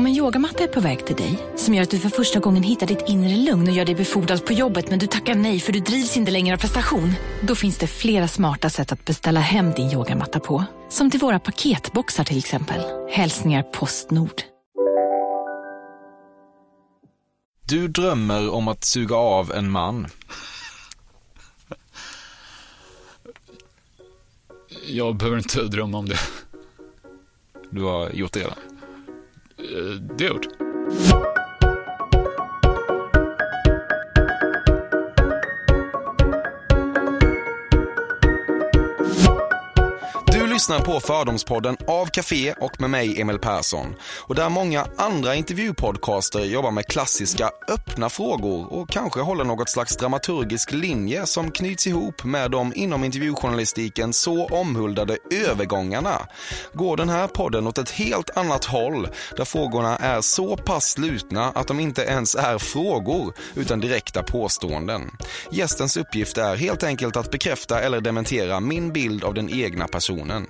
Om en yogamatta är på väg till dig, som gör att du för första gången hittar ditt inre lugn och gör dig befordrad på jobbet men du tackar nej för du drivs inte längre av prestation. Då finns det flera smarta sätt att beställa hem din yogamatta på. Som till våra paketboxar till exempel. Hälsningar Postnord. Du drömmer om att suga av en man. Jag behöver inte drömma om det. Du har gjort det redan. Eh, lyssnar på Fördomspodden av Café och med mig Emil Persson. Och där många andra intervjupodcaster jobbar med klassiska öppna frågor och kanske håller något slags dramaturgisk linje som knyts ihop med de inom intervjujournalistiken så omhuldade övergångarna. Går den här podden åt ett helt annat håll där frågorna är så pass slutna att de inte ens är frågor utan direkta påståenden. Gästens uppgift är helt enkelt att bekräfta eller dementera min bild av den egna personen.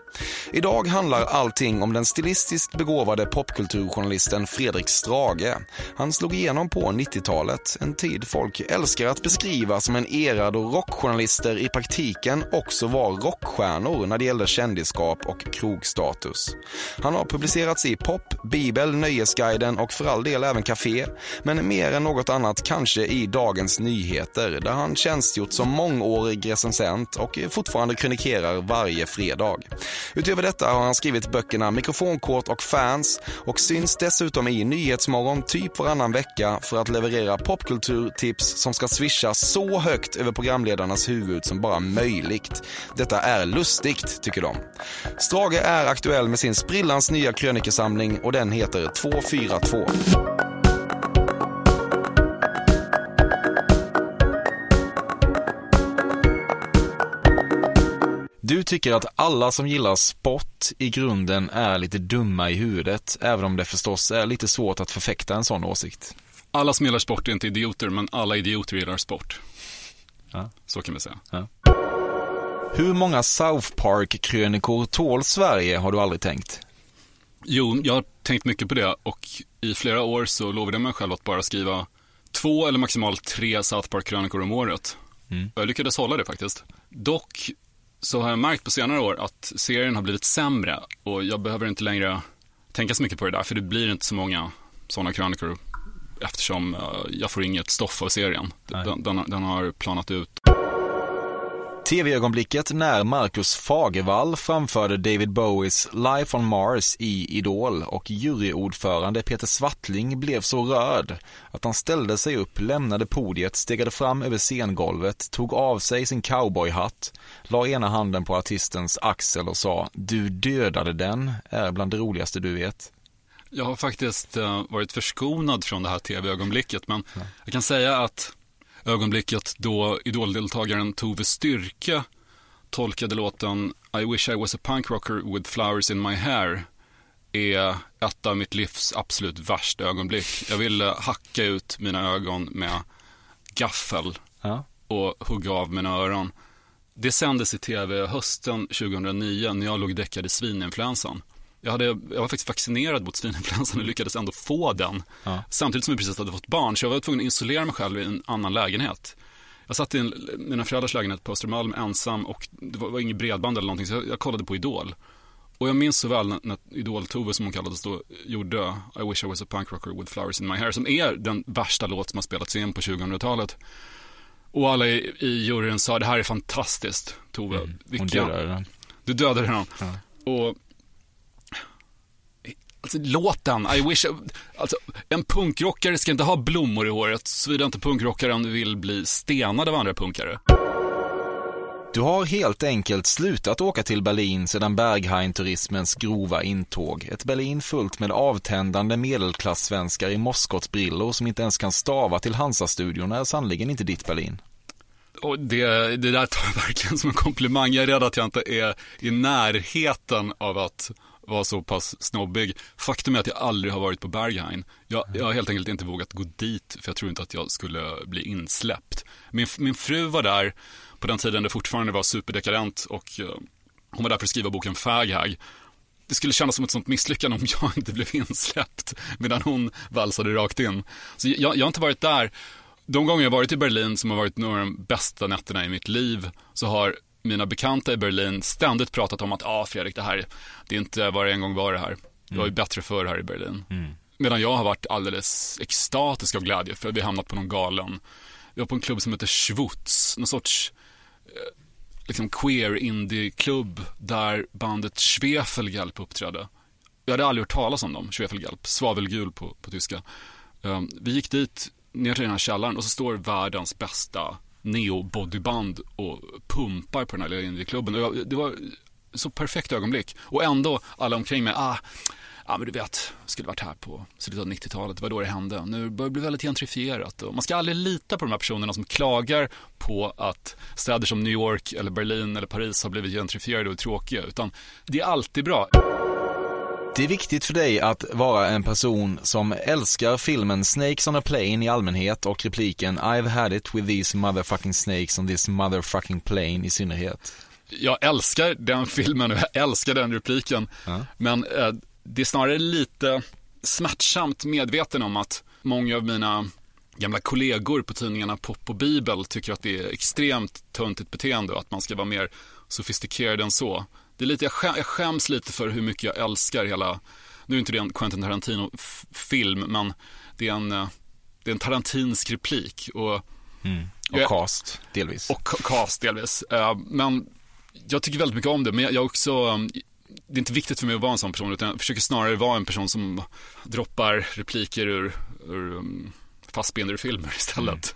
Idag handlar allting om den stilistiskt begåvade popkulturjournalisten Fredrik Strage. Han slog igenom på 90-talet, en tid folk älskar att beskriva som en era då rockjournalister i praktiken också var rockstjärnor när det gällde kändisskap och krogstatus. Han har publicerats i Pop, Bibel, Nöjesguiden och för all del även Café, men mer än något annat kanske i Dagens Nyheter där han tjänstgjort som mångårig recensent och fortfarande krönikerar varje fredag. Utöver detta har han skrivit böckerna Mikrofonkort och Fans och syns dessutom i Nyhetsmorgon typ varannan vecka för att leverera popkulturtips som ska swisha så högt över programledarnas huvud som bara möjligt. Detta är lustigt, tycker de. Strage är aktuell med sin sprillans nya krönikesamling och den heter 242. Du tycker att alla som gillar sport i grunden är lite dumma i huvudet, även om det förstås är lite svårt att förfäkta en sån åsikt. Alla som gillar sport är inte idioter, men alla idioter gillar sport. Ja. Så kan vi säga. Hur många South Park-krönikor tål Sverige, har du aldrig tänkt? Jo, jag har tänkt mycket på det och i flera år så lovade jag mig själv att bara skriva två eller maximalt tre South Park-krönikor om året. Mm. Jag lyckades hålla det faktiskt. Dock så har jag märkt på senare år att serien har blivit sämre och jag behöver inte längre tänka så mycket på det där för det blir inte så många sådana krönikor eftersom eh, jag får inget stoff av serien. Den, den, den har planat ut. TV-ögonblicket när Marcus Fagervall framförde David Bowies Life on Mars i Idol och juryordförande Peter Swartling blev så rörd att han ställde sig upp, lämnade podiet, stegade fram över scengolvet, tog av sig sin cowboyhatt, la ena handen på artistens axel och sa “Du dödade den” är bland det roligaste du vet. Jag har faktiskt eh, varit förskonad från det här tv-ögonblicket, men jag kan säga att ögonblicket då idoldeltagaren Tove Styrke tolkade låten I wish I was a punk rocker with flowers in my hair är ett av mitt livs absolut värsta ögonblick. Jag ville hacka ut mina ögon med gaffel Ja. och hugga av mina öron. Det sändes i tv hösten 2009 när jag låg däckad i svininfluensan. Jag, hade, jag var faktiskt vaccinerad mot svininfluensan och lyckades ändå få den. Ja. Samtidigt som jag precis hade fått barn, så jag var tvungen att isolera mig själv i en annan lägenhet. Jag satt i en, mina föräldrars lägenhet på Östermalm ensam och det var, var inget bredband eller någonting, så jag, jag kollade på Idol. Och jag minns så väl när, när Idol-Tove, som hon kallades då, gjorde I wish I was a punk rocker with flowers in my hair, som är den värsta låt som har spelats in på 2000-talet. Och alla i, i juryn sa, det här är fantastiskt, Tove. Mm. Hon dödade den. du dödade den. Ja. Och Alltså låten, I wish, alltså en punkrockare ska inte ha blommor i håret såvida inte punkrockaren vill bli stenad av andra punkare. Du har helt enkelt slutat åka till Berlin sedan Berghain-turismens grova intåg. Ett Berlin fullt med avtändande medelklass-svenskar i moskotbrillor som inte ens kan stava till Hansa-studion är sannoliken inte ditt Berlin. Och det, det där tar jag verkligen som en komplimang. Jag är rädd att jag inte är i närheten av att var så pass snobbig. Faktum är att jag aldrig har varit på Berghain. Jag, jag har helt enkelt inte vågat gå dit för jag tror inte att jag skulle bli insläppt. Min, min fru var där på den tiden det fortfarande var superdekadent och uh, hon var där för att skriva boken Faghag. Det skulle kännas som ett sånt misslyckande om jag inte blev insläppt medan hon valsade rakt in. Så jag, jag har inte varit där. De gånger jag varit i Berlin som har varit några av de bästa nätterna i mitt liv så har mina bekanta i Berlin ständigt pratat om att ah, Fredrik, det här, det är inte vad det en gång var det här. Det var ju mm. bättre förr här i Berlin. Mm. Medan jag har varit alldeles extatisk av glädje för att vi hamnat på någon galen. Vi var på en klubb som heter Schwutz, någon sorts eh, liksom queer indie-klubb där bandet Schwefelgelp uppträdde. Jag hade aldrig hört talas om dem, Schwefelgelp, svavelgul på, på tyska. Um, vi gick dit, ner till den här källaren och så står världens bästa neo-bodyband och pumpar på den här lilla indieklubben. Det var så perfekt ögonblick. Och ändå alla omkring mig, ah, ja men du vet, skulle varit här på slutet av 90-talet, det var då det hände. Nu börjar det bli väldigt gentrifierat och man ska aldrig lita på de här personerna som klagar på att städer som New York eller Berlin eller Paris har blivit gentrifierade och tråkiga, utan det är alltid bra. Det är viktigt för dig att vara en person som älskar filmen Snakes on a Plane i allmänhet och repliken I've had it with these motherfucking snakes on this motherfucking plane i synnerhet. Jag älskar den filmen och jag älskar den repliken. Ja. Men eh, det är snarare lite smärtsamt medveten om att många av mina gamla kollegor på tidningarna Pop och Bibel tycker att det är extremt töntigt beteende och att man ska vara mer sofistikerad än så. Det är lite, jag, skäm, jag skäms lite för hur mycket jag älskar hela, nu är inte det en Quentin Tarantino-film, men det är en, eh, det är en Tarantinsk replik. Och, mm. och jag, cast, delvis. Och cast, delvis. Uh, men jag tycker väldigt mycket om det, men jag, jag också, um, det är inte viktigt för mig att vara en sån person, utan jag försöker snarare vara en person som droppar repliker ur, ur um, Fassbinder-filmer istället.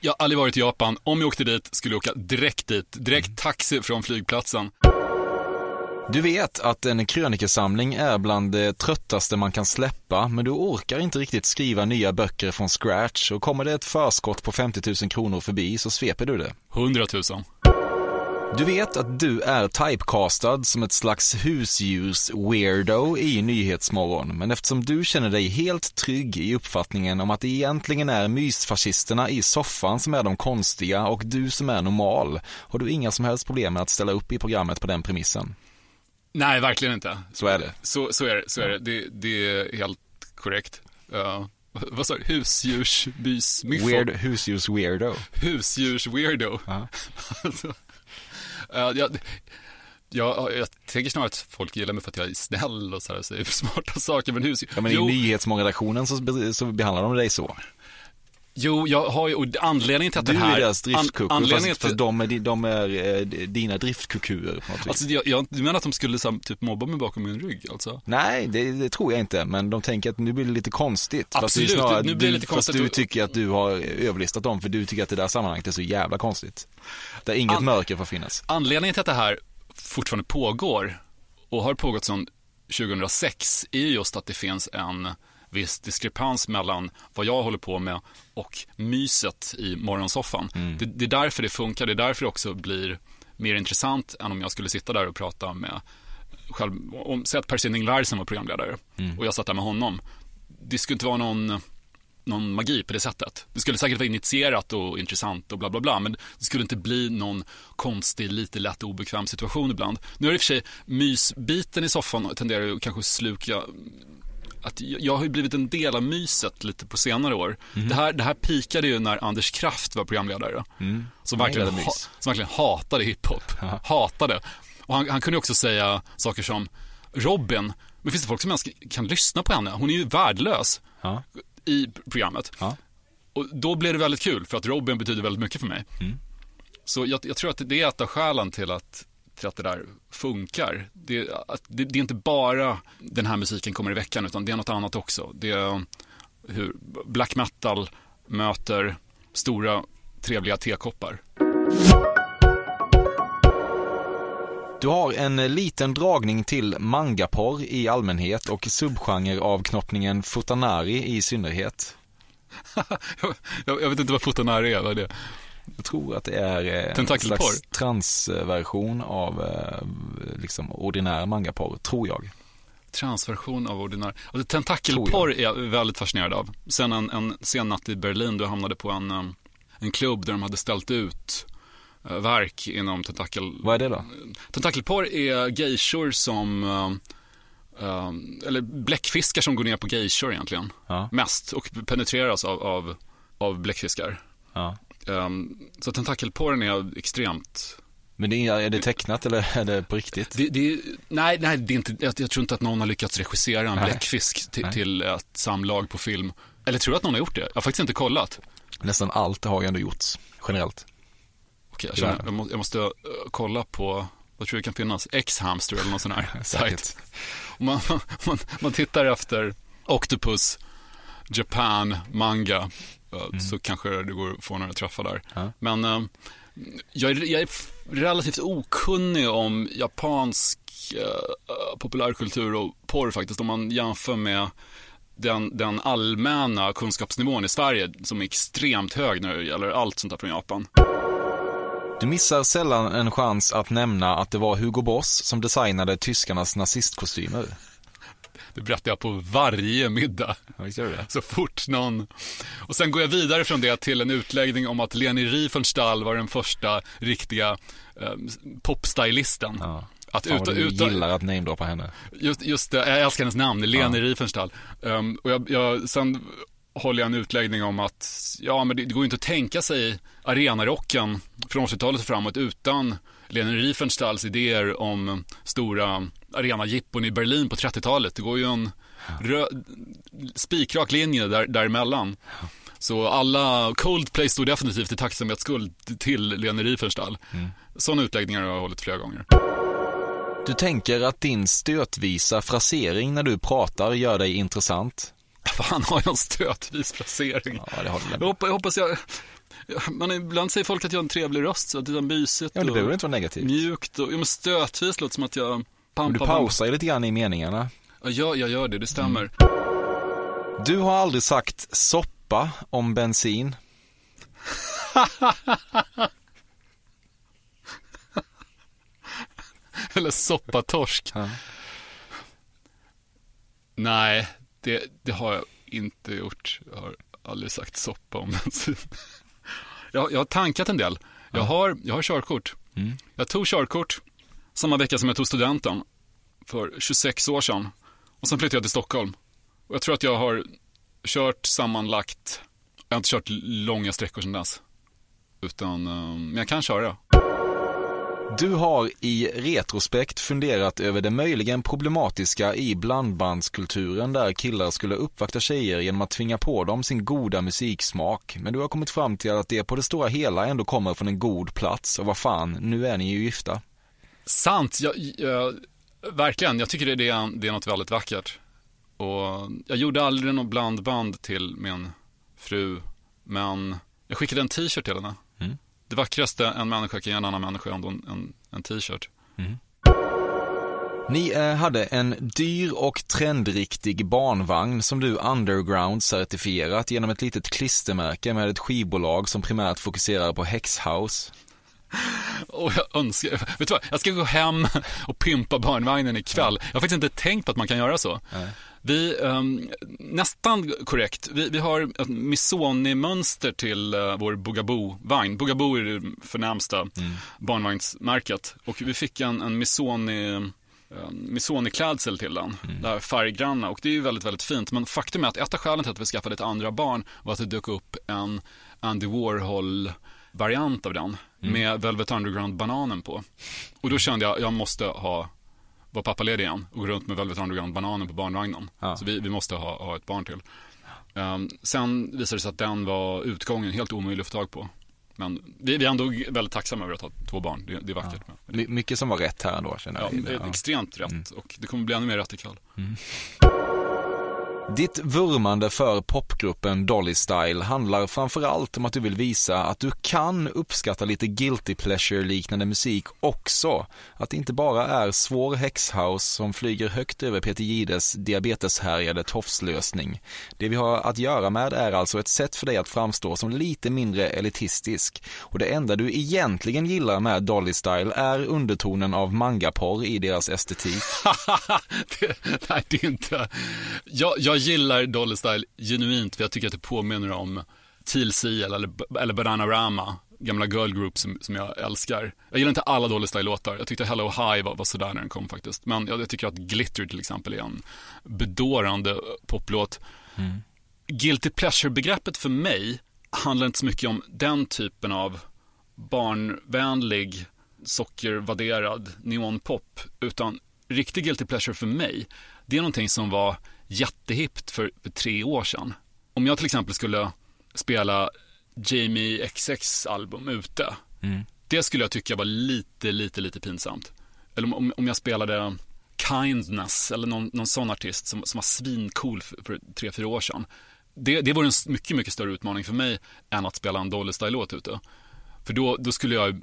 jag har aldrig varit i Japan. Om jag åkte dit skulle jag åka direkt dit. Direkt taxi från flygplatsen. Du vet att en krönikesamling är bland det tröttaste man kan släppa, men du orkar inte riktigt skriva nya böcker från scratch och kommer det ett förskott på 50 000 kronor förbi så sveper du det. 100 000. Du vet att du är typecastad som ett slags husdjurs-weirdo i Nyhetsmorgon, men eftersom du känner dig helt trygg i uppfattningen om att det egentligen är mysfascisterna i soffan som är de konstiga och du som är normal, har du inga som helst problem med att ställa upp i programmet på den premissen. Nej, verkligen inte. Så är det. Så, så är det. Så är det. det. Det är helt korrekt. Uh, vad sa du? Husdjursbys-myffo? Weird, husdjurs-weirdo. Husdjurs-weirdo. Ja. alltså, uh, jag, jag, jag tänker snarare att folk gillar mig för att jag är snäll och så här, säger smarta saker. Men husdjur... Ja, men i jo, Nyhetsmorgonredaktionen så, så behandlar de dig så. Jo, jag har ju, och anledningen till att Du det här... är deras driftkucku, anledningen fast, fast de är, de är eh, dina driftkukuer. Alltså, jag, jag, du menar att de skulle så typ mobba mig bakom min rygg alltså? Nej, det, det tror jag inte, men de tänker att nu blir det lite konstigt. Fast Absolut, snarare nu blir det du, lite fast konstigt du och- tycker att du har överlistat dem, för du tycker att det där sammanhanget är så jävla konstigt. Där inget An- mörker får finnas. Anledningen till att det här fortfarande pågår och har pågått sedan 2006 är just att det finns en viss diskrepans mellan vad jag håller på med och myset i morgonsoffan. Det, det är därför det funkar, det är därför det också blir mer intressant än om jag skulle sitta där och prata med själv, om, säg att Per Sinding Larsen var programledare och jag satt där med honom. Det skulle inte vara någon någon magi på det sättet. Det skulle säkert vara initierat och intressant och bla bla bla, men det skulle inte bli någon konstig, lite lätt obekväm situation ibland. Nu är det i och för sig mysbiten i soffan tenderar ju kanske sluka att jag har ju blivit en del av myset lite på senare år. Mm. Det, här, det här pikade ju när Anders Kraft var programledare. Mm. Som, verkligen, ha, som verkligen hatade hiphop. hatade. Och han, han kunde också säga saker som Robin, men finns det folk som ens kan lyssna på henne? Hon är ju värdelös ja. i programmet. Ja. Och då blev det väldigt kul för att Robin betyder väldigt mycket för mig. Mm. Så jag, jag, tror att det är ett av skälen till att, till att det där funkar. Det, det, det, är inte bara den här musiken kommer i veckan utan det är något annat också. Det är hur black metal möter stora trevliga tekoppar. Du har en liten dragning till mangaporr i allmänhet och subgenreavknoppningen futanari i synnerhet. jag, vet inte vad futanari är, vad är det? Jag tror att det är eh, en slags transversion av eh, liksom ordinär mangaporr, tror jag. Transversion av ordinär. Alltså, tentakelporr är jag väldigt fascinerad av. Sen en, en sen natt i Berlin då hamnade på en, eh, en klubb där de hade ställt ut verk inom tentakel... Vad är det då? Tentakelporr är geishor som, uh, eller bläckfiskar som går ner på geishor egentligen. Ja. Mest och penetreras av, av, av bläckfiskar. Ja. Um, så tentakelporren är extremt men det är, är, det tecknat eller är det på riktigt? Det, det, nej, nej det är inte, jag, jag, tror inte att någon har lyckats regissera en nej. bläckfisk till, till, ett samlag på film. Eller tror du att någon har gjort det? Jag har faktiskt inte kollat. Nästan allt har ju ändå gjorts, generellt. Jag, känner, jag, måste, jag måste uh, kolla på, vad tror du kan finnas, X-Hamster eller någon sån här sajt. Man, man, man tittar efter Octopus, Japan, manga, mm. så kanske det går att få några träffar där. Ja. Men uh, jag, är, jag är relativt okunnig om japansk uh, populärkultur och porr faktiskt, om man jämför med den, den allmänna kunskapsnivån i Sverige som är extremt hög när det gäller allt sånt där från Japan. Du missar sällan en chans att nämna att det var Hugo Boss som designade tyskarnas nazistkostymer. Det berättar jag på varje middag. Så fort någon... Och sen går jag vidare från det till en utläggning om att Leni Riefenstahl var den första riktiga eh, popstylisten. Ja. Att Fan, uta, du uta, gillar att namedroppa henne. Just, just det, jag älskar hennes namn, Leni ja. Riefenstahl. Um, och jag, jag, sen håller jag en utläggning om att ja, men det, det går inte att tänka sig arenarocken från 80-talet och framåt utan Leni Riefenstahls idéer om stora arenajippon i Berlin på 30-talet. Det går ju en spikrak linje där, däremellan. Så alla Coldplay stod definitivt i tacksamhetsskuld till Leni Riefenstahl. Mm. Sådana utläggningar har jag hållit flera gånger. Du tänker att din stötvisa frasering när du pratar gör dig intressant? Fan, har jag en stötvis placering? Ja, jag hoppas jag... Man ibland säger folk att jag har en trevlig röst, så att det är mysigt ja, det behöver inte vara negativt. Mjukt och, ja men stötvis låter som att jag pampar. Du pausar ju lite grann i meningarna. Ja, jag, jag gör det, det stämmer. Mm. Du har aldrig sagt soppa om bensin. Eller soppatorsk. Ja. Nej, det, det har jag inte gjort. Jag har aldrig sagt soppa om bensin. Jag, jag har tankat en del. Jag har, jag har körkort. Mm. Jag tog körkort samma vecka som jag tog studenten för 26 år sedan. Och sen flyttade jag till Stockholm. Och jag tror att jag har kört sammanlagt, jag har inte kört långa sträckor sedan dess. Utan, eh, men jag kan köra. Du har i retrospekt funderat över det möjligen problematiska i blandbandskulturen där killar skulle uppvakta tjejer genom att tvinga på dem sin goda musiksmak. Men du har kommit fram till att det på det stora hela ändå kommer från en god plats och vad fan, nu är ni ju gifta. Sant, jag, jag, verkligen. Jag tycker det är, det är något väldigt vackert. Och jag gjorde aldrig något blandband till min fru, men jag skickade en t-shirt till henne. Det vackraste en människa kan ge en annan människa är ändå en, en, en t-shirt. Mm. Ni eh, hade en dyr och trendriktig barnvagn som du underground certifierat genom ett litet klistermärke med ett skivbolag som primärt fokuserar på häxhouse. Och jag önskar, vet du vad, jag ska gå hem och pimpa barnvagnen ikväll. Jag har faktiskt inte tänkt på att man kan göra så. Nej. Vi, um, nästan korrekt, vi, vi har ett Missoni-mönster till uh, vår Bugaboo-vagn. Bugaboo är det förnämsta mm. barnvagnsmärket. Och vi fick en, en Missoni Missoni-klädsel till den, mm. här färggranna och det är ju väldigt, väldigt fint. Men faktum är att ett av skälen till att vi skaffade ett andra barn var att det dök upp en Andy Warhol-variant av den mm. med Velvet Underground-bananen på. Och då kände jag, jag måste ha vara pappaledig igen och gå runt med Velvet Underground-bananen på barnvagnen. Ja. Så vi, vi måste ha, ha ett barn till. Um, sen visade det sig att den var utgången helt omöjlig att få tag på. Men vi, vi är ändå väldigt tacksamma över att ha två barn. Det, det är vackert. Ja. Mycket som var rätt här ändå känner jag. Ja, det är extremt rätt mm. och det kommer bli ännu mer rätt ikväll. Mm. Ditt vurmande för popgruppen Dolly Style handlar framförallt om att du vill visa att du kan uppskatta lite guilty pleasure-liknande musik också. Att det inte bara är svår häxhouse som flyger högt över Peter Gides diabeteshärjade tofslösning. Det vi har att göra med är alltså ett sätt för dig att framstå som lite mindre elitistisk. Och det enda du egentligen gillar med Dolly Style är undertonen av mangaporr i deras estetik. det, nej, det är inte... Jag, jag gillar Dolly Style genuint för jag tycker att det påminner om TLC eller, eller Bananarama, gamla girl group som, som jag älskar. Jag gillar inte alla Dolly Style-låtar. Jag tyckte Hello High var, var sådär när den kom faktiskt. Men jag, jag tycker att Glitter till exempel är en bedårande poplåt. Mm. Guilty pleasure-begreppet för mig handlar inte så mycket om den typen av barnvänlig, sockervadderad neonpop, utan riktig guilty pleasure för mig, det är någonting som var jättehippt för, för tre år sedan. Om jag till exempel skulle spela Jamie XX album ute, mm. det skulle jag tycka var lite, lite, lite pinsamt. Eller om, om jag spelade Kindness eller någon, någon sån artist som, som var svincool för, för tre, fyra år sedan. Det, det vore en mycket, mycket större utmaning för mig än att spela en Dolly Style-låt ute. För då, då skulle jag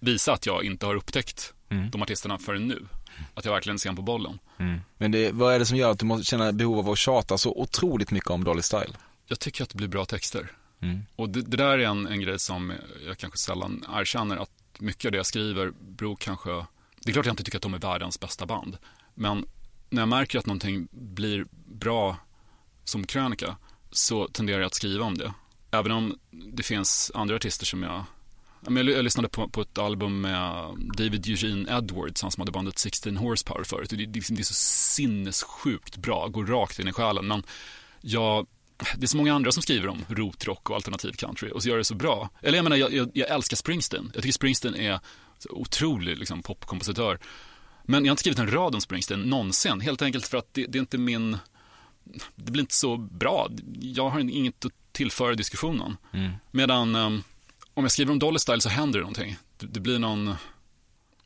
visa att jag inte har upptäckt mm. de artisterna förrän nu. Att jag verkligen ser på bollen. Mm. Men det, vad är det som gör att du måste känna behov av att tjata så otroligt mycket om Dolly Style? Jag tycker att det blir bra texter. Mm. Och det, det, där är en, en grej som jag kanske sällan erkänner att mycket av det jag skriver beror kanske, det är klart jag inte tycker att de är världens bästa band. Men när jag märker att någonting blir bra som krönika så tenderar jag att skriva om det. Även om det finns andra artister som jag jag lyssnade på, på ett album med David Eugene Edwards, han som hade bandet 16 Horsepower förut. Det, det, det är så sinnessjukt bra, går rakt in i själen. Men jag, det är så många andra som skriver om rotrock och alternativ country och så gör det så bra. Eller jag menar, jag, jag, jag älskar Springsteen. Jag tycker Springsteen är otrolig liksom, popkompositör. Men jag har inte skrivit en rad om Springsteen någonsin, helt enkelt för att det, det är inte min... Det blir inte så bra. Jag har inget att tillföra diskussionen. Mm. Medan um, om jag skriver om Dolly Style så händer det någonting. Det, det blir någon...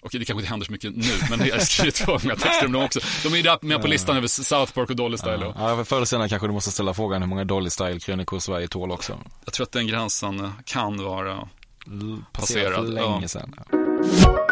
Okej, det kanske inte händer så mycket nu, men jag har skrivit två många texter om dem också. De är ju med på listan över South Park och Dolly Style. Ja, ja förr eller senare kanske du måste ställa frågan hur många Dolly Style-krönikor Sverige tål också. Jag tror att den gränsen kan vara passerad. Passerat för länge sedan. Ja.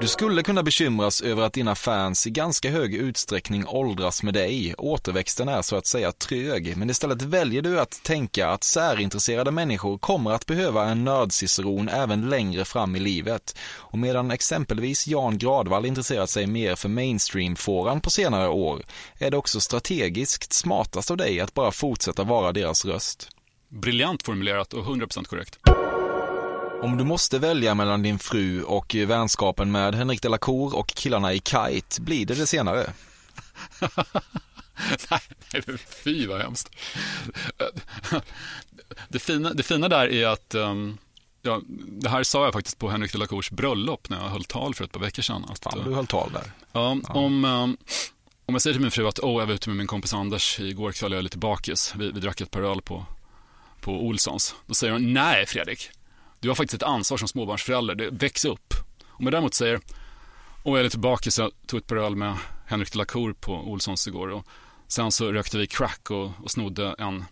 Du skulle kunna bekymras över att dina fans i ganska hög utsträckning åldras med dig. Återväxten är så att säga trög, men istället väljer du att tänka att särintresserade människor kommer att behöva en nördciceron även längre fram i livet. Och medan exempelvis Jan Gradvall intresserat sig mer för mainstream-fåran på senare år, är det också strategiskt smartast av dig att bara fortsätta vara deras röst. Briljant formulerat och 100% korrekt. Om du måste välja mellan din fru och vänskapen med Henrik Delacour och killarna i Kite, blir det det senare? nej, nej, fy vad hemskt. Det fina, det fina där är att um, ja, det här sa jag faktiskt på Henrik Delacours bröllop när jag höll tal för ett par veckor sedan. Att, Fan, du höll tal där. Ja, ja. Om, um, om jag säger till min fru att oh, jag var ute med min kompis Anders igår kväll jag är lite bakis. Vi, vi drack ett par öl på, på Olssons. Då säger hon, nej Fredrik, du har faktiskt ett ansvar som småbarnsförälder. Det, väx upp. Om jag däremot säger, och jag är lite bakis, jag tog ett par öl med Henrik de la Cour på Olssons igår och sen så rökte vi crack och, och snodde en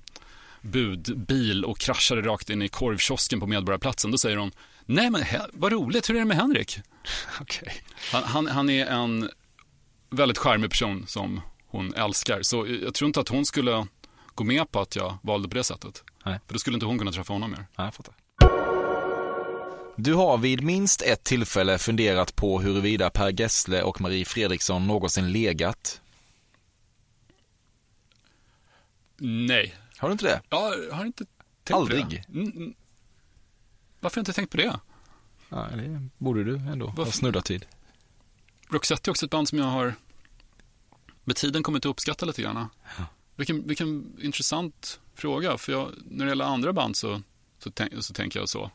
budbil och kraschade rakt in i korvkiosken på Medborgarplatsen. Då säger hon, nej men vad roligt, hur är det med Henrik? Okay. Han, han, han är en väldigt charmig person som hon älskar. Så jag tror inte att hon skulle gå med på att jag valde på det sättet. Nej. För då skulle inte hon kunna träffa honom mer. Nej, jag fattar. Du har vid minst ett tillfälle funderat på huruvida Per Gessle och Marie Fredriksson någonsin legat. Nej. Har du inte det? Jag har inte tänkt Aldrig? på det. Mm, mm. Varför har jag inte tänkt på det? Ja, det borde du ändå ha Varför? snuddat vid. Roxette är också ett band som jag har med tiden kommit att uppskatta lite grann. Vilken, vilken intressant fråga, för jag, när det gäller andra band så, så, tänk, så tänker jag så.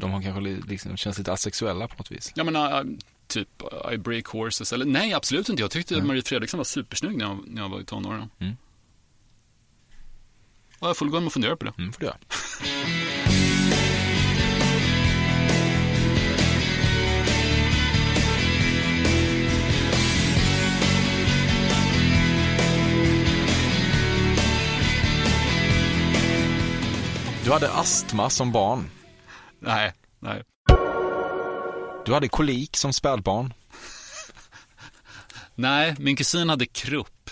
De har kanske li- liksom, känns lite asexuella på något vis. Jag menar, äh, typ I break horses, eller nej absolut inte. Jag tyckte Marie Fredriksson var supersnygg när jag, när jag var i tonåren. Mm. Ja, jag får gå hem och fundera på det. Mm, får du göra. Du hade astma som barn. Nej, nej. Du hade kolik som spädbarn. Nej, min kusin hade krupp.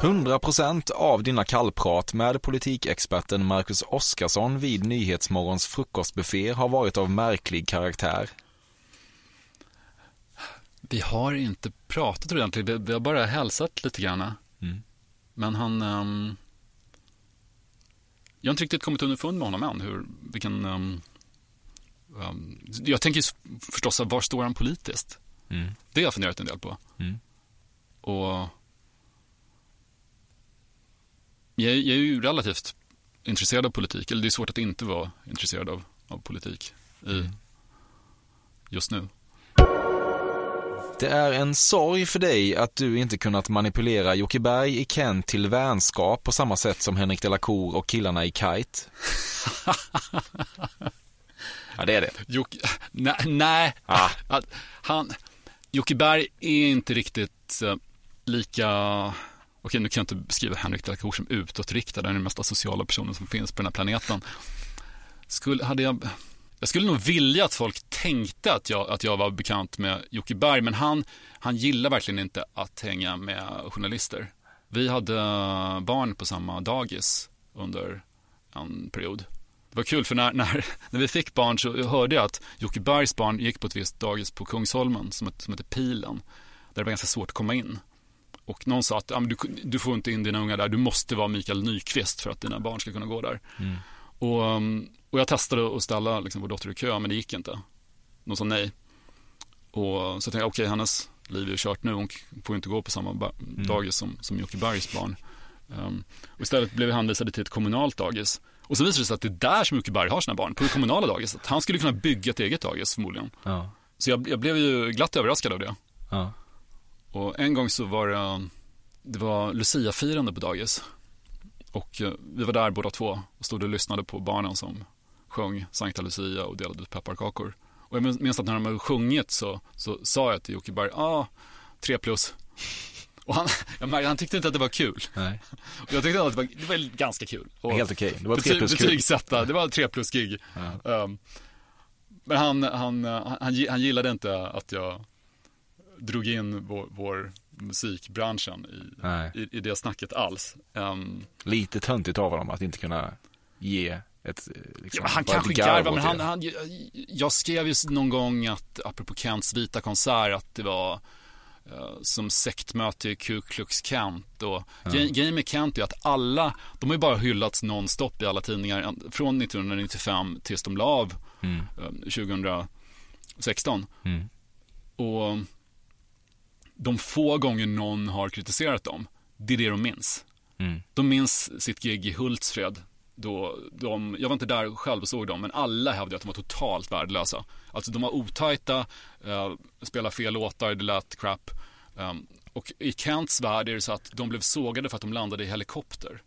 100% av dina kallprat med politikexperten Marcus Oskarsson vid Nyhetsmorgons frukostbuffé har varit av märklig karaktär. Vi har inte pratat ordentligt, vi- har bara hälsat lite grann. Mm. Men han... ehm, jag har inte riktigt kommit underfund med honom än. Hur, vilken, ehm, ehm, jag tänker förstås, var står han politiskt? Mm. Det har jag funderat en del på. Mm. Och jag, är- jag är ju relativt intresserad av politik, eller det är svårt att inte vara intresserad av, av politik i, just nu. Det är en sorg för dig att du inte kunnat manipulera Jocke Berg i Kent till vänskap på samma sätt som Henrik de la Cour och killarna i Kite. ja, det är det. Jocke, nej, nej. Ah. Han, Jocke Berg är inte riktigt eh, lika, okej nu kan jag inte beskriva Henrik de la Cour som utåtriktad, han är den mest sociala personen som finns på den här planeten. Skulle, hade jag, jag skulle nog vilja att folk tänkte att jag, att jag var bekant med Jocke Berg, men han, han gillar verkligen inte att hänga med journalister. Vi hade barn på samma dagis under en period. Det var kul för när, när, när vi fick barn så hörde jag att Jocke Bergs barn gick på ett visst dagis på Kungsholmen som, ett, som heter Pilen. Där det var ganska svårt att komma in. Och någon sa att ah, men du, du får inte in dina unga där, du måste vara Mikael Nyqvist för att dina barn ska kunna gå där. Mm. Och, um, och jag testade att ställa liksom, vår dotter i kö, men det gick inte. De sa nej. Och så tänkte jag, okej, hennes liv är kört nu, hon får inte gå på samma ba- dagis som, som Jocke Bergs barn. Um, och istället blev vi hänvisade till ett kommunalt dagis. Och så visade det sig att det är där som Jocke Berg har sina barn, på det kommunala dagiset. Han skulle kunna bygga ett eget dagis förmodligen. Ja. Så jag, jag blev ju glatt överraskad av det. Ja. Och en gång så var det, det var Lucia-firande på dagis. Och eh, vi var där båda två och stod och lyssnade på barnen som sjöng Sankta Lucia och delade ut pepparkakor. Och jag minns- att när de hade sjungit så, så sa jag till Jocke Berg, ja, ah, tre plus. Och han, jag märkte, han tyckte inte att det var kul. Nej. Och jag tyckte att det var, det var ganska kul. Och Helt okej. Det var tre plus kul. Betygsätta, det var tre plus gig. Um, men han, han, han, han gillade inte att jag drog in vår, vår musikbranschen i, i, i det snacket alls. Um, Lite töntigt av honom att inte kunna ge ett... eh, Liksom, ja, han kanske garvar, men han, han, jag skrev ju någon gång att, apropå Kents vita konsert, att det var eh, som sektmöte i Ku Klux Kent. Och gre- Grejen med Kent är att alla, de har ju bara hyllats nonstop i alla tidningar från 1995 tills de la av Mm. eh, 2016. Mm. Och de få gånger någon har kritiserat dem, det är det de minns. Mm. De minns sitt gig i Hultsfred. Då de, jag var inte där själv och såg dem, men alla hävdade att de var totalt värdelösa. Alltså de var otajta, eh, spelade fel låtar, det lät crap. Um, och i Kents värld är det så att de blev sågade för att de landade i helikopter.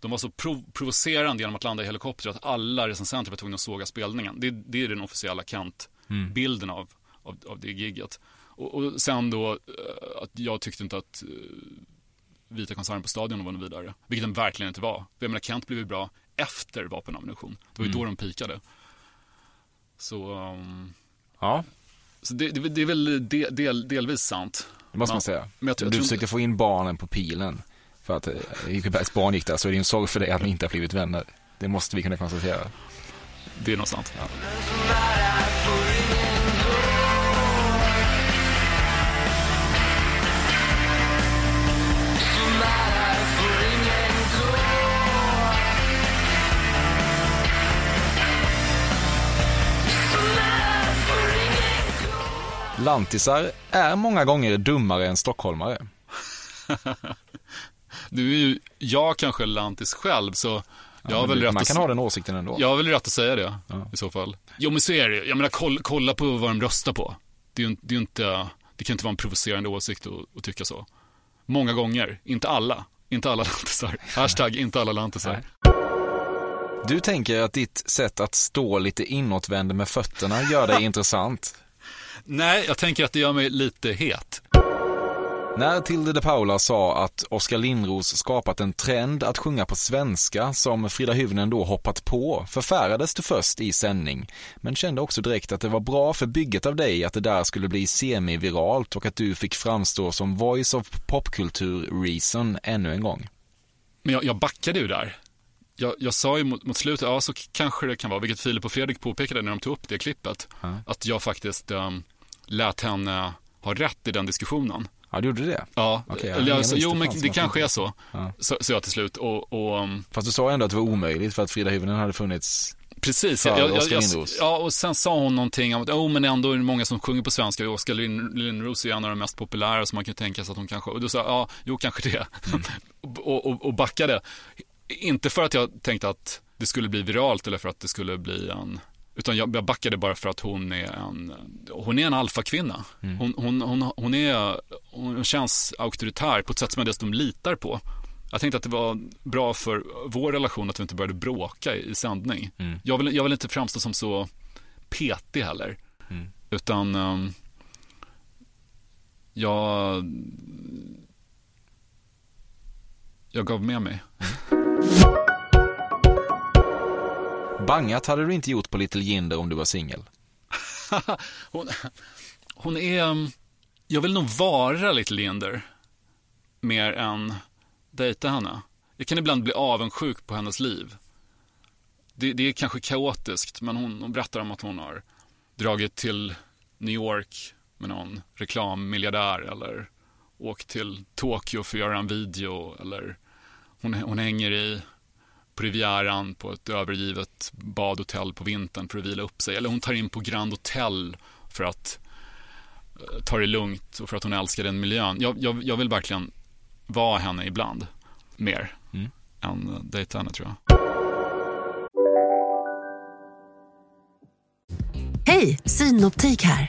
De var så prov- provocerande genom att landa i helikopter att alla recensenter var tvungna att såga spelningen. Det, det är den officiella Kent-bilden av, av, av det gigget. Och, och sen då eh, att jag tyckte inte att eh, Vita konserten på Stadion var något vidare. Vilket den verkligen inte var. För jag menar, Kent blev ju bra efter vapenammunition. Det var ju då de pikade. Så, um, Ja, så det, det, det är väl del, del, delvis sant. det måste Ja. man säga. Jag du jag försökte få in barnen på pilen. För att eh, Jocke Bergs barn gick där, så är det en sorg för dig att ni inte har blivit vänner. Det måste vi kunna konstatera. Det är nog sant. Lantisar är många gånger dummare än stockholmare. Du är ju, jag kanske lantis själv, så jag Men väl rätt Man att kan ha den åsikten ändå. Jag har väl rätt att säga det i så fall. Jo men så är det Jag menar kolla, kolla på vad de röstar på. Det är det är inte, det kan inte vara en provocerande åsikt att, att tycka så. Många gånger, inte alla. Inte alla lantisar. Hashtag inte alla lantisar. Du tänker att ditt sätt att stå lite inåtvänd med fötterna gör dig intressant. Nej, jag tänker att det gör mig lite het. När Tilde de Paula sa att Oskar Lindros skapat en trend att sjunga på svenska som Frida Hyvnen då hoppat på, förfärades du först i sändning, men kände också direkt att det var bra för bygget av dig att det där skulle bli semiviralt och att du fick framstå som voice of popkultur reason ännu en gång. Men jag, jag backade ju där. Jag, jag sa ju mot, mot slutet, ja så kanske det kan vara, vilket Filip och Fredrik påpekade när de tog upp det klippet, att jag faktiskt um, lät henne ha rätt i den diskussionen. Ja, du gjorde det? Ja, Okej, jag alltså, jo men det kanske är så. Ja. Så, så jag till slut och, och um, Fast du sa ändå att det var omöjligt för att Frida Hyvnen hade funnits precis. Jag, jag, jag, ja, och sen sa hon någonting om att, oh men ändå är det många som sjunger på svenska. Oskar Lindros är en av de mest populära så man kan tänka sig att hon kanske, och då sa ja, jo kanske det. Mm. och, och, och backade. Inte för att jag tänkte att det skulle bli viralt eller för att det skulle bli en utan jag jag backade bara för att hon är en, hon är en alfakvinna. Mm. Hon, hon, hon, hon, är, hon känns auktoritär på ett sätt som jag dessutom litar på. Jag tänkte att det var bra för vår relation att vi inte började bråka i, i sändning. Mm. Jag, vill, jag vill inte framstå som så petig heller. Mm. Utan um, jag, jag gav med mig. Bangat hade du inte gjort på Little Jinder om du var singel. hon, hon är, mm, jag vill nog vara Little Jinder mer än dejta henne. Jag kan ibland bli avundsjuk på hennes liv. Det, det är kanske kaotiskt, men hon, hon berättar om att hon har dragit till New York med någon reklammiljardär eller åkt till Tokyo för att göra en video eller hon, hon hänger i på Rivieran på ett övergivet badhotell på vintern för att vila upp sig. Eller hon tar in på Grand Hotel för att eh, ta det lugnt och för att hon älskar den miljön. Jag, jag, jag vill verkligen vara henne ibland, mer Mm. än eh, dejta henne tror jag. Hej, Synoptik här.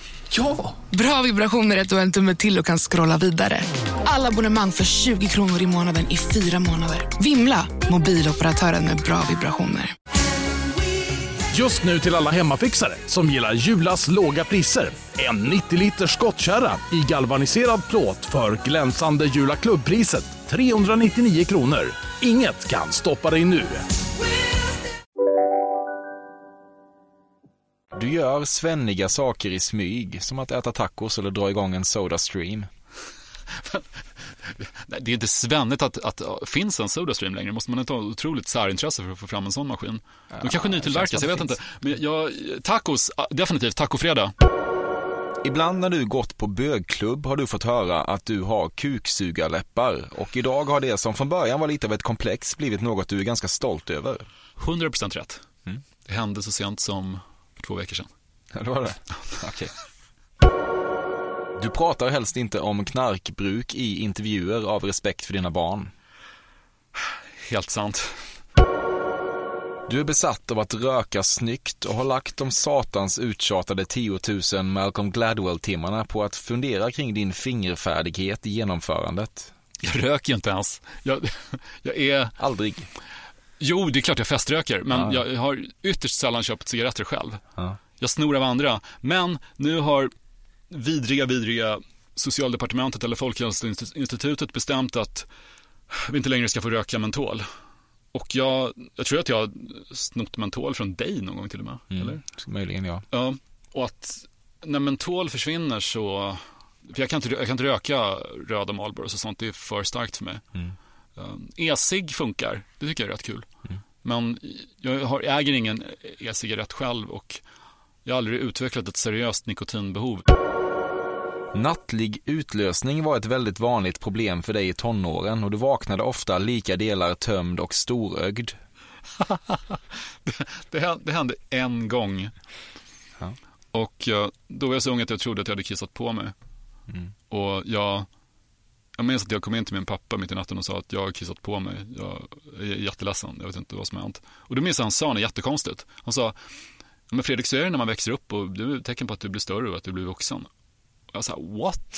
Ja! Bra vibrationer är du har en tumme till och kan scrolla vidare. Alla abonnemang för 20 kronor i månaden i fyra månader. Vimla! Mobiloperatören med bra vibrationer. Just nu till alla hemmafixare som gillar Julas låga priser. En 90 liters skottkärra i galvaniserad plåt för glänsande Jula klubbpriset 399 kronor. Inget kan stoppa dig nu. Du gör svenniga saker i smyg, som att äta tacos eller dra igång en Sodastream. Nej, Det är inte svennigt att, att finns en Sodastream längre. Måste man inte ha otroligt särintresse för att få fram en sån maskin? De kanske nytillverkas, jag vet det inte. Men jag, tacos, definitivt tacofredag. Ibland när du gått på bögklubb har du fått höra att du har kuksugarläppar och idag har det som från början var lite av ett komplex blivit något du är ganska stolt över. 100% rätt. Det hände så sent som för två veckor sedan. Ja, det var det. Okej. Du pratar helst inte om knarkbruk i intervjuer av respekt för dina barn. Helt sant. Du är besatt av att röka snyggt och har lagt de satans uttjatade 10 000 Malcolm Gladwell-timmarna på att fundera kring din fingerfärdighet i genomförandet. Jag röker ju inte ens. Jag, jag är... Aldrig. Jo, det är klart jag feströker, men Ja. jag har ytterst sällan köpt cigaretter själv. Ja. Jag snor av andra. Men nu har vidriga, vidriga socialdepartementet eller Folkhälsoinstitutet bestämt att vi inte längre ska få röka mentol. Och jag, jag tror att jag har snott mentol från dig någon gång till och med. Mm. Eller? Möjligen ja. Ja, och att när mentol försvinner så, för jag kan inte, jag kan inte röka röda Marlboro och sånt, det är för starkt för mig. Mm. Um, E-cigg funkar, det tycker jag är rätt kul. Mm. Men jag har, äger ingen e-cigarett själv och jag har aldrig utvecklat ett seriöst nikotinbehov. Nattlig utlösning var ett väldigt vanligt problem för dig i tonåren och du vaknade ofta lika delar tömd och storögd. det, det, hände, det hände en gång. Ja. Och uh, då var jag så ung att jag trodde att jag hade kissat på mig. Mm. Och jag, jag minns att jag kom in till min pappa mitt i natten och sa att jag har kissat på mig. Jag är jätteledsen, jag vet inte vad som har hänt. Och då minns jag han sa något jättekonstigt. Han sa, men Fredrik så är det när man växer upp och det är ett tecken på att du blir större och att du blir vuxen. Och jag sa, what?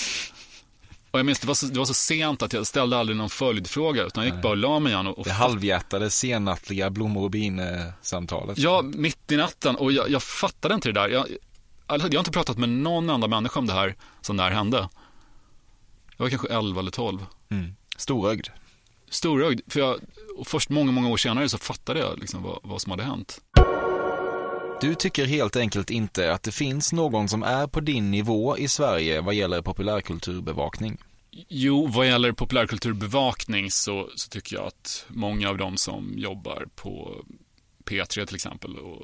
Och jag minns det var, så, det var så sent att jag ställde aldrig någon följdfråga utan jag gick bara och la mig igen. Och, och Det halvhjärtade sennattliga blommor och bin-samtalet. Ja, mitt i natten och jag, jag fattade inte det där. Jag, jag har inte pratat med någon enda människa om det här som det här hände. Jag var kanske 11 eller 12. Mm. Storögd. Storögd, för jag, och först många, många år senare så fattade jag liksom vad, vad som hade hänt. Du tycker helt enkelt inte att det finns någon som är på din nivå i Sverige vad gäller populärkulturbevakning? Jo, vad gäller populärkulturbevakning så, så tycker jag att många av de som jobbar på P3 till exempel och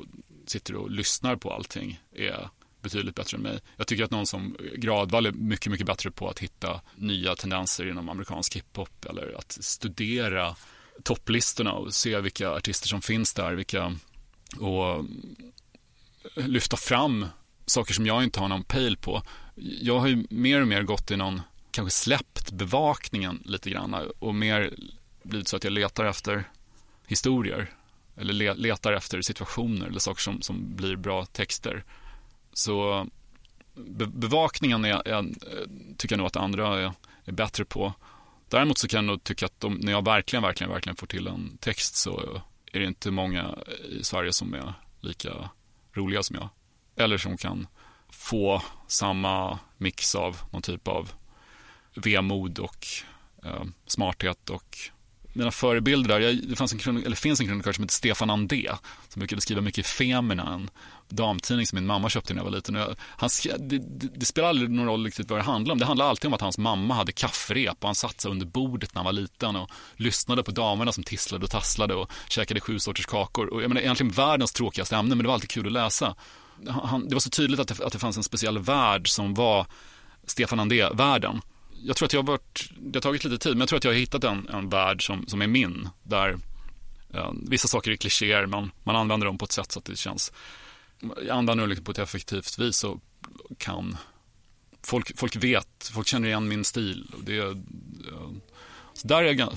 sitter och lyssnar på allting är betydligt bättre än mig. Jag tycker att någon som Gradvall är mycket, mycket bättre på att hitta nya tendenser inom amerikansk hiphop eller att studera topplistorna och se vilka artister som finns där, vilka och lyfta fram saker som jag inte har någon pejl på. Jag har ju mer och mer gått i någon, kanske släppt bevakningen lite grann och mer blivit så att jag letar efter historier eller letar efter situationer eller saker som, som blir bra texter. Så be bevakningen är, är, tycker jag nog att andra är, är, bättre på. Däremot så kan jag nog tycka att de, när jag verkligen, verkligen, verkligen får till en text så är det inte många i Sverige som är lika roliga som jag. Eller som kan få samma mix av någon typ av vemod och eh, smarthet och mina förebilder där, jag, det fanns en eller finns en krönikör som heter Stefan Andé som brukade skriva mycket i Femina, en damtidning som min mamma köpte när jag var liten. Jag, han, det, det, det spelar aldrig någon roll riktigt vad det handlar om. Det handlar alltid om att hans mamma hade kafferep och han satt sig under bordet när han var liten och lyssnade på damerna som tisslade och tasslade och käkade sju sorters kakor. Och jag menar, egentligen världens tråkigaste ämne, men det var alltid kul att läsa. Han, det var så tydligt att det, att det fanns en speciell värld som var Stefan Andé-världen jag tror att jag har varit, det har tagit lite tid, men jag tror att jag har hittat en, en värld som, som är min. Där eh, vissa saker är klichéer, men man använder dem på ett sätt så att det känns, jag använder dem liksom på ett effektivt vis och kan, folk, folk vet, folk känner igen min stil. Och det, eh, så där är jag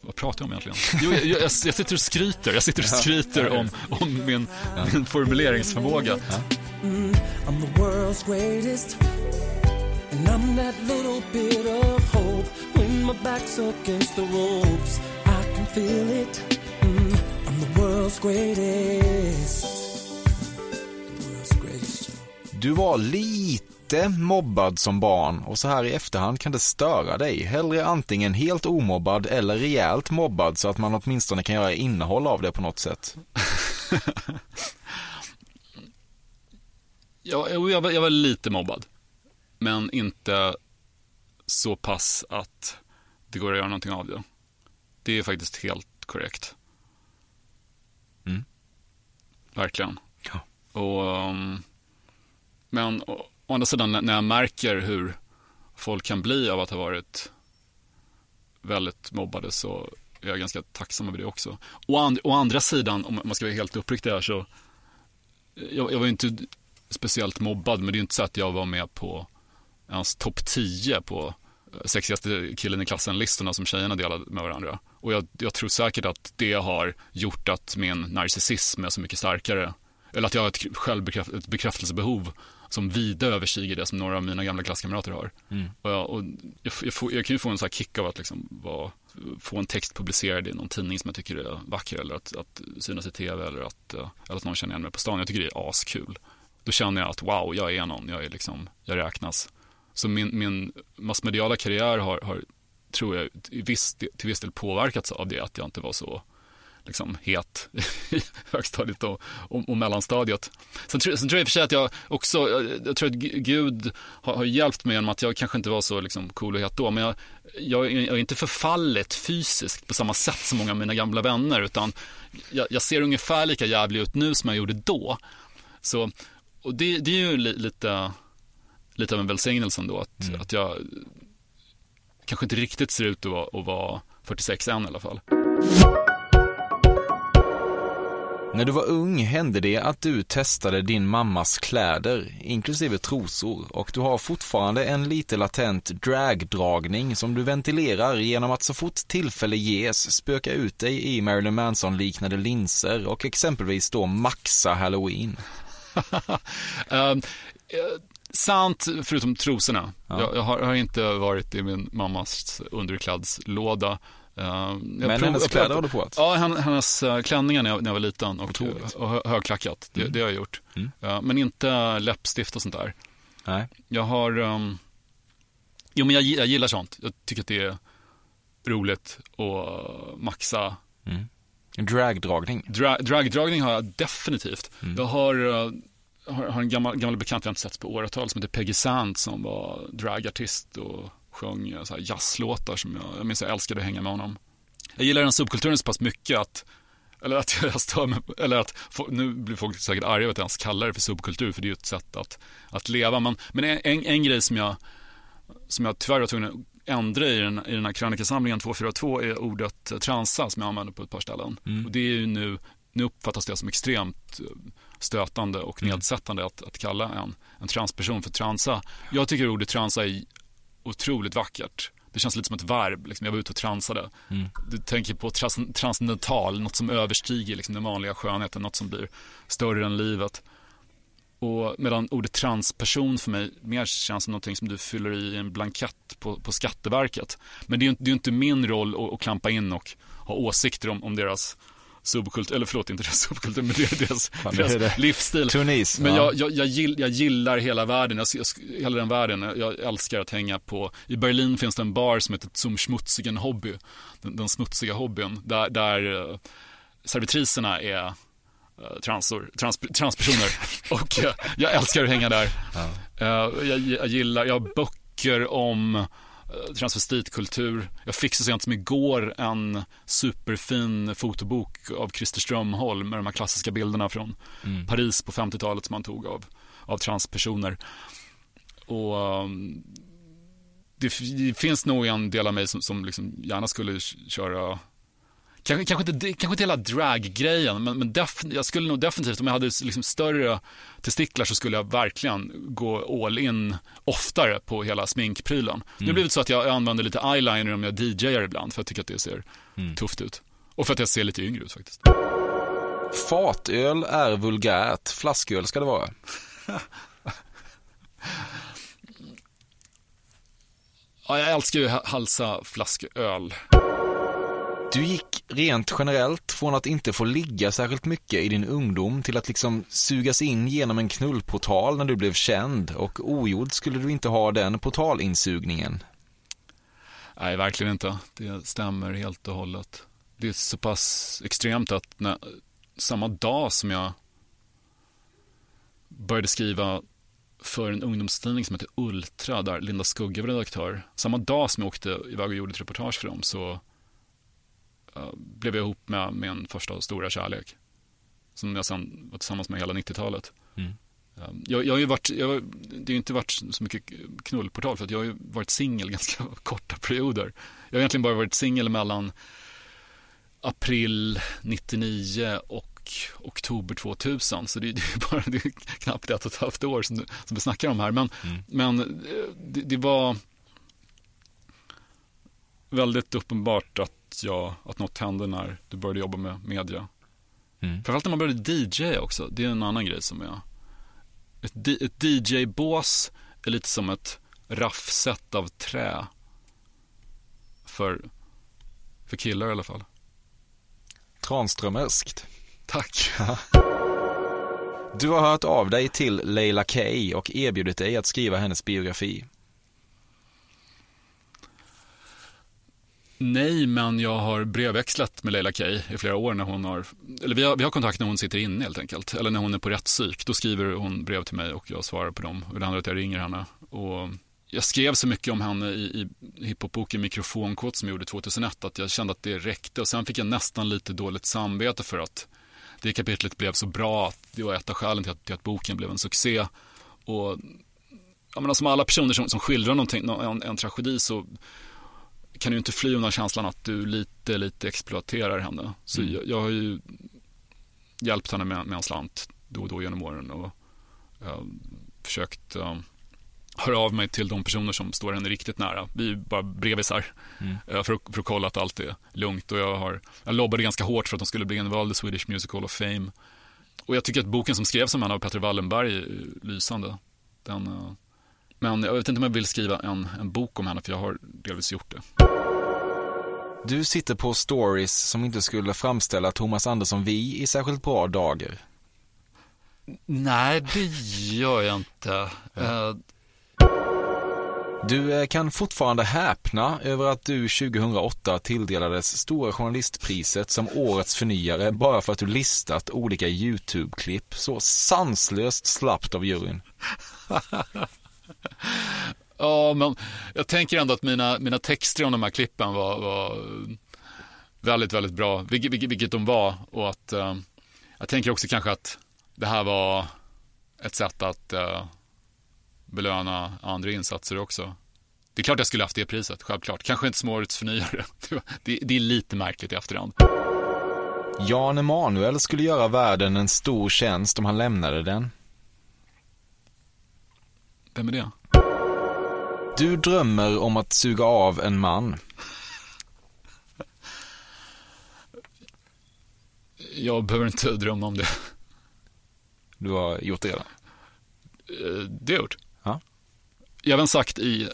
vad pratar jag om egentligen? Jo, jag, jag, jag sitter och skryter, jag sitter och skryter om, om min, min formuleringsförmåga. Mm, And I'm that little bit of hope when my back's against the ropes. I can feel it. Mm, I'm the world's greatest. The world's greatest. Du var lite mobbad som barn och så här i efterhand kan det störa dig. Hellre antingen helt omobbad eller rejält mobbad så att man åtminstone kan göra innehåll av det på något sätt. ja, jag, var, jag var lite mobbad. Men inte så pass att det går att göra någonting av det. Det är faktiskt helt korrekt. Mm. Verkligen. Ja. Och, um, men å, å andra sidan när jag märker hur folk kan bli av att ha varit väldigt mobbade så är jag ganska tacksam över det också. Å, and, å andra sidan, om man ska vara helt uppriktig här så, jag, jag var inte speciellt mobbad, men det är inte så att jag var med på hans topp 10 på eh, sexigaste killen i klassen-listorna som tjejerna delade med varandra. Och jag, jag, tror säkert att det har gjort att min narcissism är så mycket starkare. Eller att jag har ett, självbekräft, ett bekräftelsebehov som vida överstiger det som några av mina gamla klasskamrater har. Mm. Och, jag, och jag, jag, får, jag, kan ju få en sån här kick av att liksom vara, få en text publicerad i någon tidning som jag tycker är vacker eller att, att synas i tv eller att, eh, eller att någon känner igen mig på stan. Jag tycker det är askul. Då känner jag att wow, jag är någon, jag, är liksom, jag räknas. Så min, min massmediala karriär har, har tror jag, till viss, till viss del påverkats av det att jag inte var så liksom, het i högstadiet och, och, och mellanstadiet. Sen, sen tror jag i och för sig att jag också, jag, jag tror att Gud har, har, hjälpt mig genom att jag kanske inte var så liksom, cool och het då, men jag, jag, jag är inte förfallet fysiskt på samma sätt som många av mina gamla vänner, utan jag, jag ser ungefär lika jävlig ut nu som jag gjorde då. Så, och det, det är ju li, lite, lite av en välsignelse ändå, att, mm. att jag kanske inte riktigt ser ut att vara, att vara 46 än i alla fall. När du var ung hände det att du testade din mammas kläder, inklusive trosor, och du har fortfarande en lite latent dragdragning som du ventilerar genom att så fort tillfälle ges spöka ut dig i Marilyn Manson-liknande linser och exempelvis då maxa halloween. um, sant, förutom trosorna. Ja. Jag, jag, har, jag, har, inte varit i min mammas underklädslåda. Uh, Men hennes kläder har du provat? Ja, hennes uh, klänningar när jag, när jag var liten och, och högklackat. Det, mm. det har jag gjort. Mm. Uh, men inte läppstift och sånt där. Nej. Jag har, um, jo men jag, jag gillar sånt. Jag tycker att det är roligt att maxa. Mm. Dragdragning? Dra, dragdragning har jag definitivt. Mm. Jag har, har, har, en gammal, gammal bekant jag inte sett på åratal som heter Peggy Sand som var dragartist och sjöng så här jazzlåtar som jag, jag minns jag älskade att hänga med honom. Jag gillar den subkulturen så pass mycket att eller att jag stör mig, eller att, nu blir folk säkert arga över att jag ens kallar det för subkultur, för det är ju ett sätt att, att leva. Men, men en, en, en grej som jag, som jag tyvärr var tvungen att ändra i den, i den här krönikasamlingen 242 är ordet transa som jag använder på ett par ställen. Mm. Och det är ju nu, nu uppfattas det som extremt stötande och mm. nedsättande att, att kalla en, en transperson för transa. Jag tycker ordet transa är otroligt vackert. Det känns lite som ett verb, liksom. jag var ute och transade. Mm. Du tänker på trans transcendental, något som överstiger liksom, den vanliga skönheten, något som blir större än livet. Och medan ordet transperson för mig mer känns som något som du fyller i en blankett på, på Skatteverket. Men det är ju inte min roll att, att klampa in och ha åsikter om, om deras subkultur, eller förlåt inte deras subkultur, men deras, Fan, deras det livsstil. Tunis, men ja. jag, jag, jag, jag, gillar hela världen, jag, hela den världen. Jag älskar att hänga på, i Berlin finns det en bar som heter Zum Schmutzigen Hobby, den, den smutsiga hobbyn, där, där uh, servitriserna är uh, transor, trans, transpersoner och uh, jag älskar att hänga där. Ja. jag, jag gillar, jag har böcker om Eh, transvestitkultur. Jag fick så sent som igår en superfin fotobok av Christer Strömholm med de här klassiska bilderna från mm. Paris på 50-talet som han tog av, av transpersoner. Och um, det, det, finns nog en del av mig som, som liksom gärna skulle köra Kanske, kanske, inte, kanske inte hela drag-grejen, men, men def, jag skulle nog definitivt, om jag hade liksom större testiklar så skulle jag verkligen gå all in oftare på hela sminkprylen. Mm. Nu blir det så att jag använder lite eyeliner om jag DJar ibland för jag tycker att det ser mm. tufft ut. Och för att jag ser lite yngre ut faktiskt. Fatöl är vulgärt, flasköl ska det vara. ja, jag älskar ju halsa flasköl. Du gick rent generellt från att inte få ligga särskilt mycket i din ungdom till att liksom sugas in genom en knullportal när du blev känd och ogjord skulle du inte ha den portalinsugningen. Nej, verkligen inte. Det stämmer helt och hållet. Det är så pass extremt att när, samma dag som jag började skriva för en ungdomstidning som heter Ultra, där Linda Skugge var redaktör. Samma dag som jag åkte iväg och gjorde ett reportage för dem så blev jag ihop med min första stora kärlek. Som jag sen var tillsammans med hela 90-talet. Mm. Ehm, jag, jag, har ju varit, jag, det har inte varit så mycket knullportal för att jag har ju varit singel ganska korta perioder. Jag har egentligen bara varit singel mellan april 99 och oktober 2000. Så det, det är bara det är knappt ett och ett halvt år som, som vi snackar om här. Men, mm. men eh, det, det var väldigt uppenbart att jag, att något hände när du började jobba med media. Mm. Framförallt när man började DJ också, det är en annan grej som är ett, ett DJ-bås är lite som ett raffset av trä. För, för killar i alla fall. Tranströmerskt. Tack. Du har hört av dig till Leila Kay och erbjudit dig att skriva hennes biografi. Nej, men jag har brevväxlat med Leila Kay i flera år när hon har, eller vi har, vi har kontakt när hon sitter inne helt enkelt, eller när hon är på rättspsyk. Då skriver hon brev till mig och jag svarar på dem. Och det handlar att jag ringer henne. Och jag skrev så mycket om henne i, i hiphopboken Mikrofonkåt som jag gjorde 2001 att jag kände att det räckte. Och sen fick jag nästan lite dåligt samvete för att det kapitlet blev så bra. Att det var ett av skälen till att, till att boken blev en succé. Och jag menar, alltså, som alla personer som, som skildrar någonting, en, en tragedi så kan du inte fly undan känslan att du lite, lite exploaterar henne. Så mm. jag, jag, har ju hjälpt henne med, med en slant då och då genom åren och uh, försökt uh, höra av mig till de personer som står henne riktigt nära. Vi är bara brevisar mm. uh, för, för, att kolla att allt är lugnt och jag, har, jag lobbade ganska hårt för att de skulle bli invald i Swedish Musical of Fame. Och jag tycker att boken som skrevs om henne av Petter Wallenberg är lysande. Den, men jag vet inte om jag vill skriva en, en bok om henne för jag har delvis gjort det. Du sitter på stories som inte skulle framställa Thomas Andersson Vi i särskilt bra dagar. Nej, det gör jag inte. Ja. Uh... Du eh, kan fortfarande häpna över att du 2008 tilldelades Stora Journalistpriset som årets förnyare bara för att du listat olika YouTube-klipp så sanslöst slappt av juryn. Ja, men jag tänker ändå att mina, mina texter om de här klippen var, var väldigt, väldigt bra, vilket, vilket, vilket de var. Och att uh, jag tänker också kanske att det här var ett sätt att uh, belöna andra insatser också. Det är klart jag skulle haft det priset, självklart. Kanske inte som årets förnyare. Det, det är lite märkligt i efterhand. Jan Emanuel skulle göra världen en stor tjänst om han lämnade den. Vem är det? Du drömmer om att suga av en man. Jag behöver inte drömma om det. Du har gjort det redan? Eh, det har jag gjort. Ja. Jag har även sagt i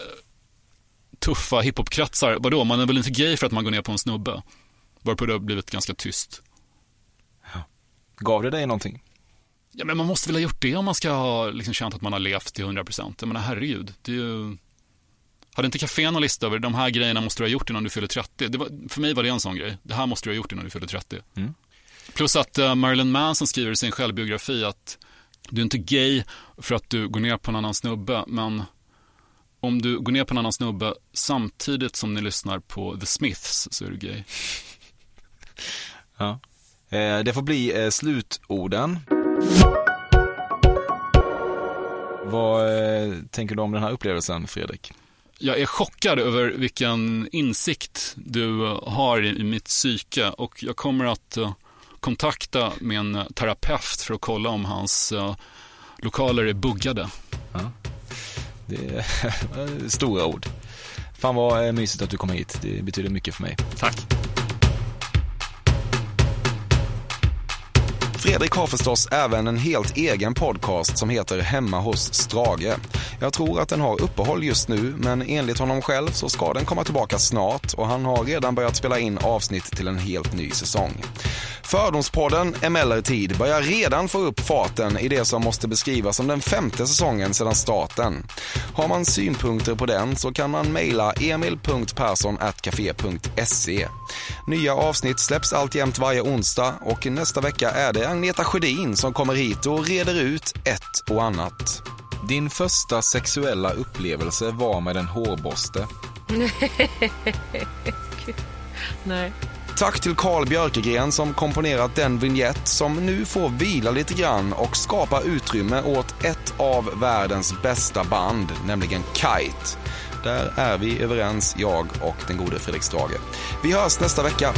tuffa hiphopkretsar, vadå, man är väl inte gay för att man går ner på en snubbe? Varpå det har blivit ganska tyst. Ja. Gav det dig någonting? Ja, men man måste väl ha gjort det om man ska ha liksom känt att man har levt till 100 procent. Jag menar, herregud. Det är ju... Hade inte Café någon lista över de här grejerna måste du ha gjort innan du fyller 30? Det var, för mig var det en sån grej. Det här måste du ha gjort innan du fyller 30. Mm. Plus att uh, Marilyn Manson skriver i sin självbiografi att du är inte gay för att du går ner på en annan snubbe, men om du går ner på en annan snubbe samtidigt som ni lyssnar på The Smiths så är du gay. Ja. Eh, det får bli eh, slutorden. Vad eh, tänker du om den här upplevelsen, Fredrik? Jag är chockad över vilken insikt du har i, mitt psyke och jag kommer att uh, kontakta min terapeut för att kolla om hans uh, lokaler är buggade. Ja. Det är stora ord. Fan vad mysigt att du kom hit. Det betyder mycket för mig. Tack. Fredrik har förstås även en helt egen podcast som heter Hemma hos Strage. Jag tror att den har uppehåll just nu, men enligt honom själv så ska den komma tillbaka snart och han har redan börjat spela in avsnitt till en helt ny säsong. Fördomspodden emellertid börjar redan få upp farten i det som måste beskrivas som den femte säsongen sedan starten. Har man synpunkter på den så kan man mejla emil.perssonatcafe.se. Nya avsnitt släpps alltjämt varje onsdag och nästa vecka är det Agneta Sjödin som kommer hit och reder ut ett och annat. Din första sexuella upplevelse var med en hårborste. Nej. Tack till Carl Björkegren som komponerat den vignett som nu får vila lite grann och skapa utrymme åt ett av världens bästa band, nämligen Kite. Där är vi överens, jag och den gode Fredrik Strage. Vi hörs nästa vecka.